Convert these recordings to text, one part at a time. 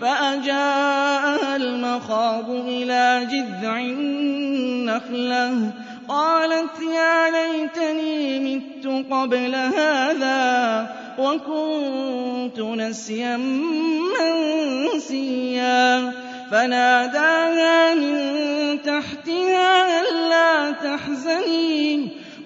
فأجاءها المخاض إلى جذع النخلة. قالت يا ليتني مت قبل هذا وكنت نسيا منسيا. فناداها من تحتها ألا تحزني.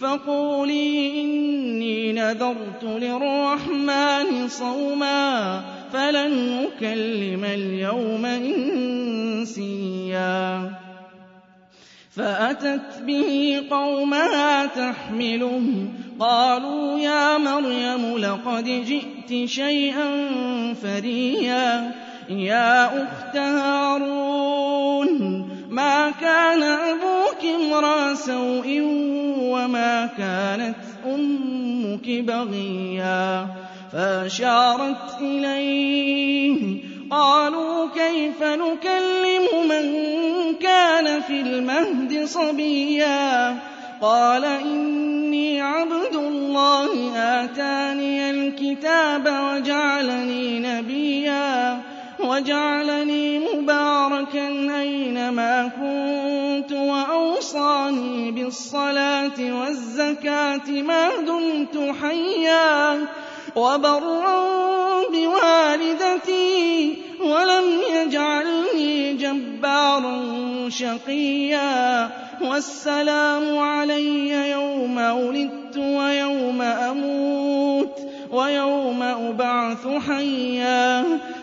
فقولي إني نذرت للرحمن صوما فلن أكلم اليوم إنسيا. فأتت به قومها تحمله قالوا يا مريم لقد جئت شيئا فريا. يا أخت هارون ما كان أبوك امرأ سوء وما كانت أمك بغيا فأشارت إليه قالوا كيف نكلم من كان في المهد صبيا قال إني عبد الله آتاني الكتاب وجعلني نبيا وجعلني مباركا أينما كنت وأوصاني بالصلاة والزكاة ما دمت حيا وبرا بوالدتي ولم يجعلني جبارا شقيا والسلام علي يوم ولدت ويوم أموت ويوم أبعث حيا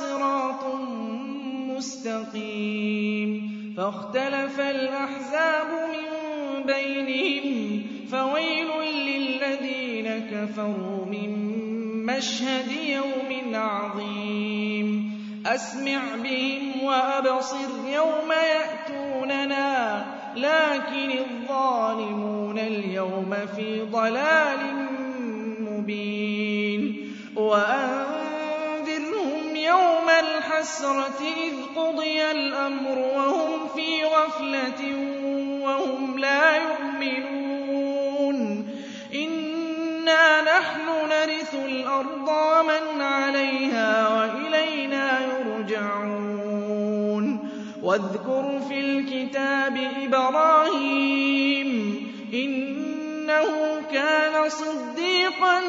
صراط مستقيم فاختلف الأحزاب من بينهم فويل للذين كفروا من مشهد يوم عظيم أسمع بهم وأبصر يوم يأتوننا لكن الظالمون اليوم في ضلال مبين وأنذرهم يوم الحسرة إذ قضي الأمر وهم في غفلة وهم لا يؤمنون. إنا نحن نرث الأرض ومن عليها وإلينا يرجعون. واذكر في الكتاب إبراهيم إنه كان صديقا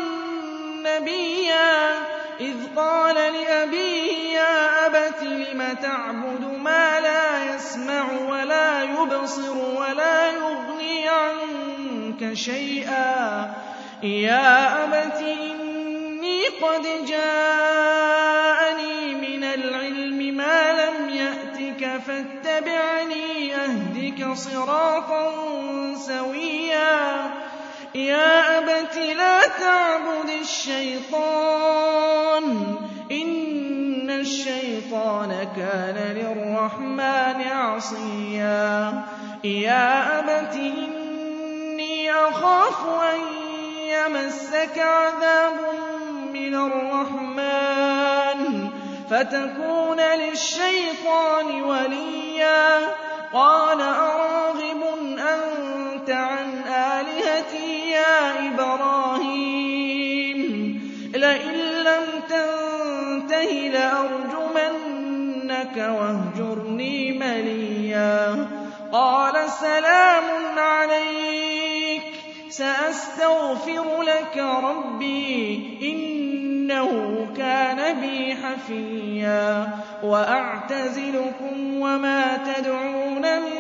نبيا. إذ قال لأبيه يا أبت لم تعبد ما لا يسمع ولا يبصر ولا يغني عنك شيئا. يا أبت إني قد جاءني من العلم ما لم يأتك فاتبعني أهدك صراطا سويا. يا أبت لا تعبد الشيطان الشيطان كان للرحمن عصيا. يا أبت إني أخاف أن يمسك عذاب من الرحمن. فتكون للشيطان وليا. قال أراغب أنت عن آلهتي يا إبراهيم. لئن لم تنته لأرجمنك واهجرني مليا. قال سلام عليك. سأستغفر لك ربي. إنه كان بي حفيا. وأعتزلكم وما تدعون من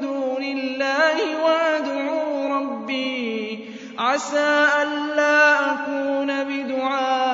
دون الله وأدعو ربي. عسى ألا أكون بدعاء.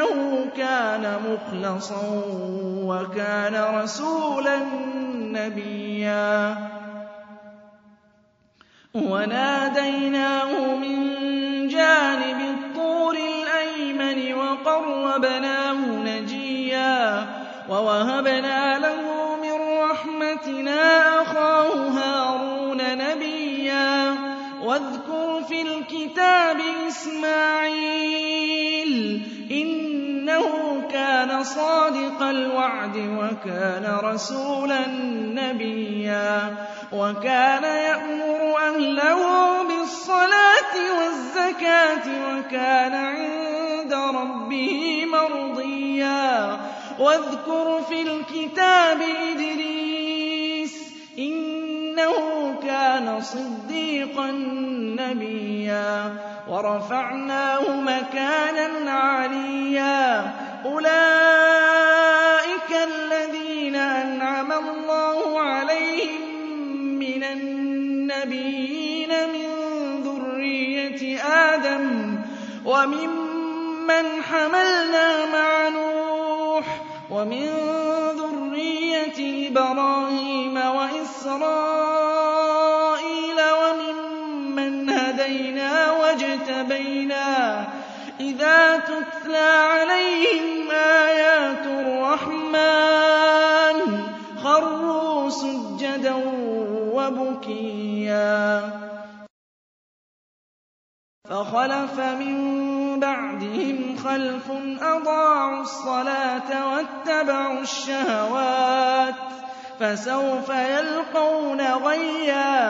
إنه كان مخلصا وكان رسولا نبيا. وناديناه من جانب الطور الأيمن وقربناه نجيا وَوَهَبْنَا لَهُ مِن رَّحْمَتِنَا أَخَاهُ هَارُونَ نَبِيًّا. وَاذْكُرْ فِي الْكِتَابِ إِسْمَاعِيلَ ۚ إِنَّهُ كَانَ صَادِقَ الْوَعْدِ وَكَانَ رَسُولًا نَّبِيًّا وَكَانَ يَأْمُرُ أَهْلَهُ بِالصَّلَاةِ وَالزَّكَاةِ وَكَانَ عِندَ رَبِّهِ مَرْضِيًّا. وَاذْكُرْ فِي الْكِتَابِ إِدْرِيسَ ۚ إِنَّهُ كَانَ صِدِّيقًا نَّبِيًّا. وَرَفَعْنَاهُ مَكَانًا عَلِيًّا. أُولَٰئِكَ الَّذِينَ أَنْعَمَ اللَّهُ عَلَيْهِم مِّنَ النَّبِيِّينَ مِن ذُرِّيَّةِ آدَمَ وَمِمَّنْ حَمَلْنَا مَعَ نُوحٍ وَمِن ذُرِّيَّةِ إِبْرَاهِيمَ وَإِسْرَائِيلَ وَمِمَّنْ هَدَيْنَا إِذَا تُتْلَىٰ عَلَيْهِمْ آيَاتُ الرَّحْمَٰنِ. خَرُّوا سُجَّدًا وَبُكِيًّا. فَخَلَفَ مِن بَعْدِهِمْ خَلْفٌ أَضَاعُوا الصَّلَاةَ وَاتَّبَعُوا الشَّهَوَاتِ. فَسَوْفَ يَلْقَوْنَ غَيًّا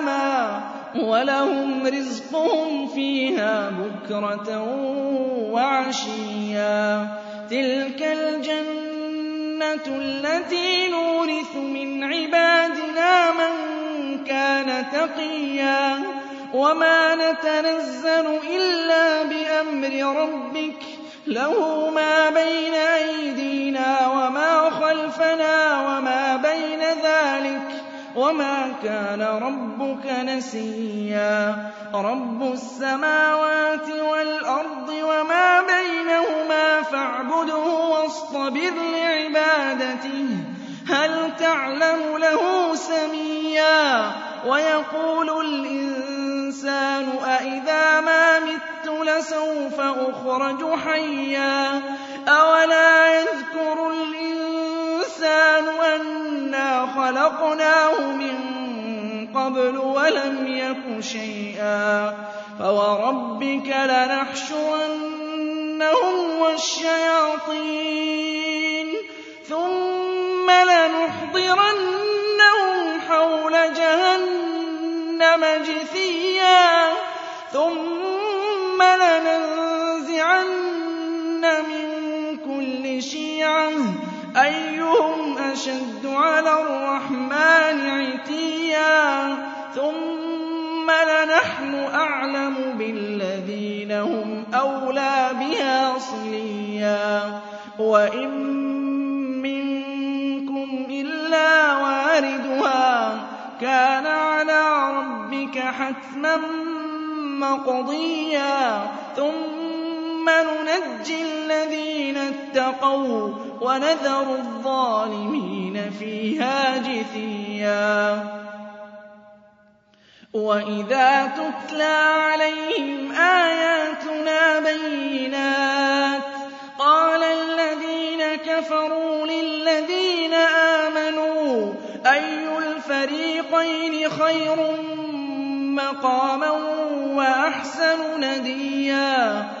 وَلَهُمْ رِزْقُهُمْ فِيهَا بُكْرَةً وَعَشِيًّا. تِلْكَ الْجَنَّةُ الَّتِي نُورِثُ مِنْ عِبَادِنَا مَن كَانَ تَقِيًّا. وَمَا نَتَنَزَّلُ إِلَّا بِأَمْرِ رَبِّكَ. لَهُ مَا بَيْنَ أَيْدِينَا وَمَا خَلْفَنَا وَمَا بَيْنَ ذَٰلِكَ ۚ. وَمَا كَانَ رَبُّكَ نَسِيًّا رَّبُّ السَّمَاوَاتِ وَالْأَرْضِ وَمَا بَيْنَهُمَا فَاعْبُدْهُ وَاصْطَبِرْ لِعِبَادَتِهِ ۚ هَلْ تَعْلَمُ لَهُ سَمِيًّا وَيَقُولُ الْإِنسَانُ أَإِذَا مَا مِتُّ لَسَوْفَ أُخْرَجُ حَيًّا أَوَلَا يَذْكُرُ خَلَقْنَاهُ مِن قَبْلُ وَلَمْ يَكُ شَيْئًا فَوَرَبِّكَ لَنَحْشُرَنَّهُمْ وَالشَّيَاطِينَ ثُمَّ لَنُحْضِرَنَّهُمْ حَوْلَ جَهَنَّمَ جِثِيًّا ثُمَّ عَلَى الرَّحْمَٰنِ عِتِيًّا ثُمَّ لَنَحْنُ أَعْلَمُ بِالَّذِينَ هُمْ أَوْلَىٰ بِهَا صِلِيًّا وَإِن مِّنكُمْ إِلَّا وَارِدُهَا ۚ كَانَ عَلَىٰ رَبِّكَ حَتْمًا مَّقْضِيًّا ثُمَّ نُنَجِّي الَّذِينَ اتَّقَوا وَّنَذَرُ الظَّالِمِينَ فِيهَا جِثِيًّا. وَإِذَا تُتْلَىٰ عَلَيْهِمْ آيَاتُنَا بَيِّنَاتٍ قَالَ الَّذِينَ كَفَرُوا لِلَّذِينَ آمَنُوا أَيُّ الْفَرِيقَيْنِ خَيْرٌ مَّقَامًا وَأَحْسَنُ نَدِيًّا؟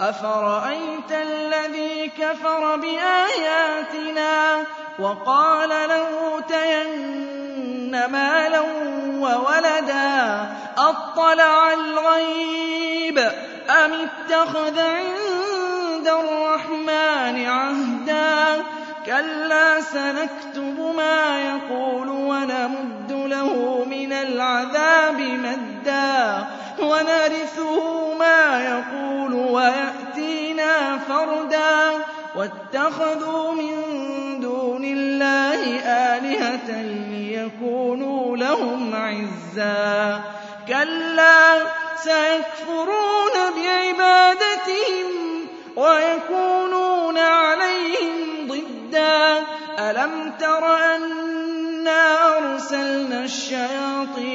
أفرأيت الذي كفر بآياتنا وقال لأوتين مالا وولدا أطلع الغيب أم اتخذ عند الرحمن عهدا كلا سنكتب ما يقول ونمد له من العذاب مدا ونرثه ما يقول ويأتينا فردا واتخذوا من دون الله آلهة ليكونوا لهم عزا. كلا سيكفرون بعبادتهم ويكونون عليهم ضدا. ألم تر أنا أرسلنا الشياطين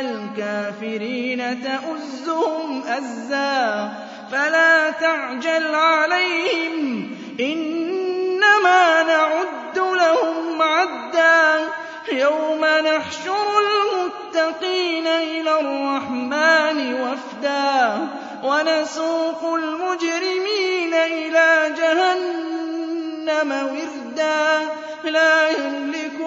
الكافرين تؤزهم أزا فلا تعجل عليهم إنما نعد لهم عدا يوم نحشر المتقين إلى الرحمن وفدا ونسوق المجرمين إلى جهنم وردا لا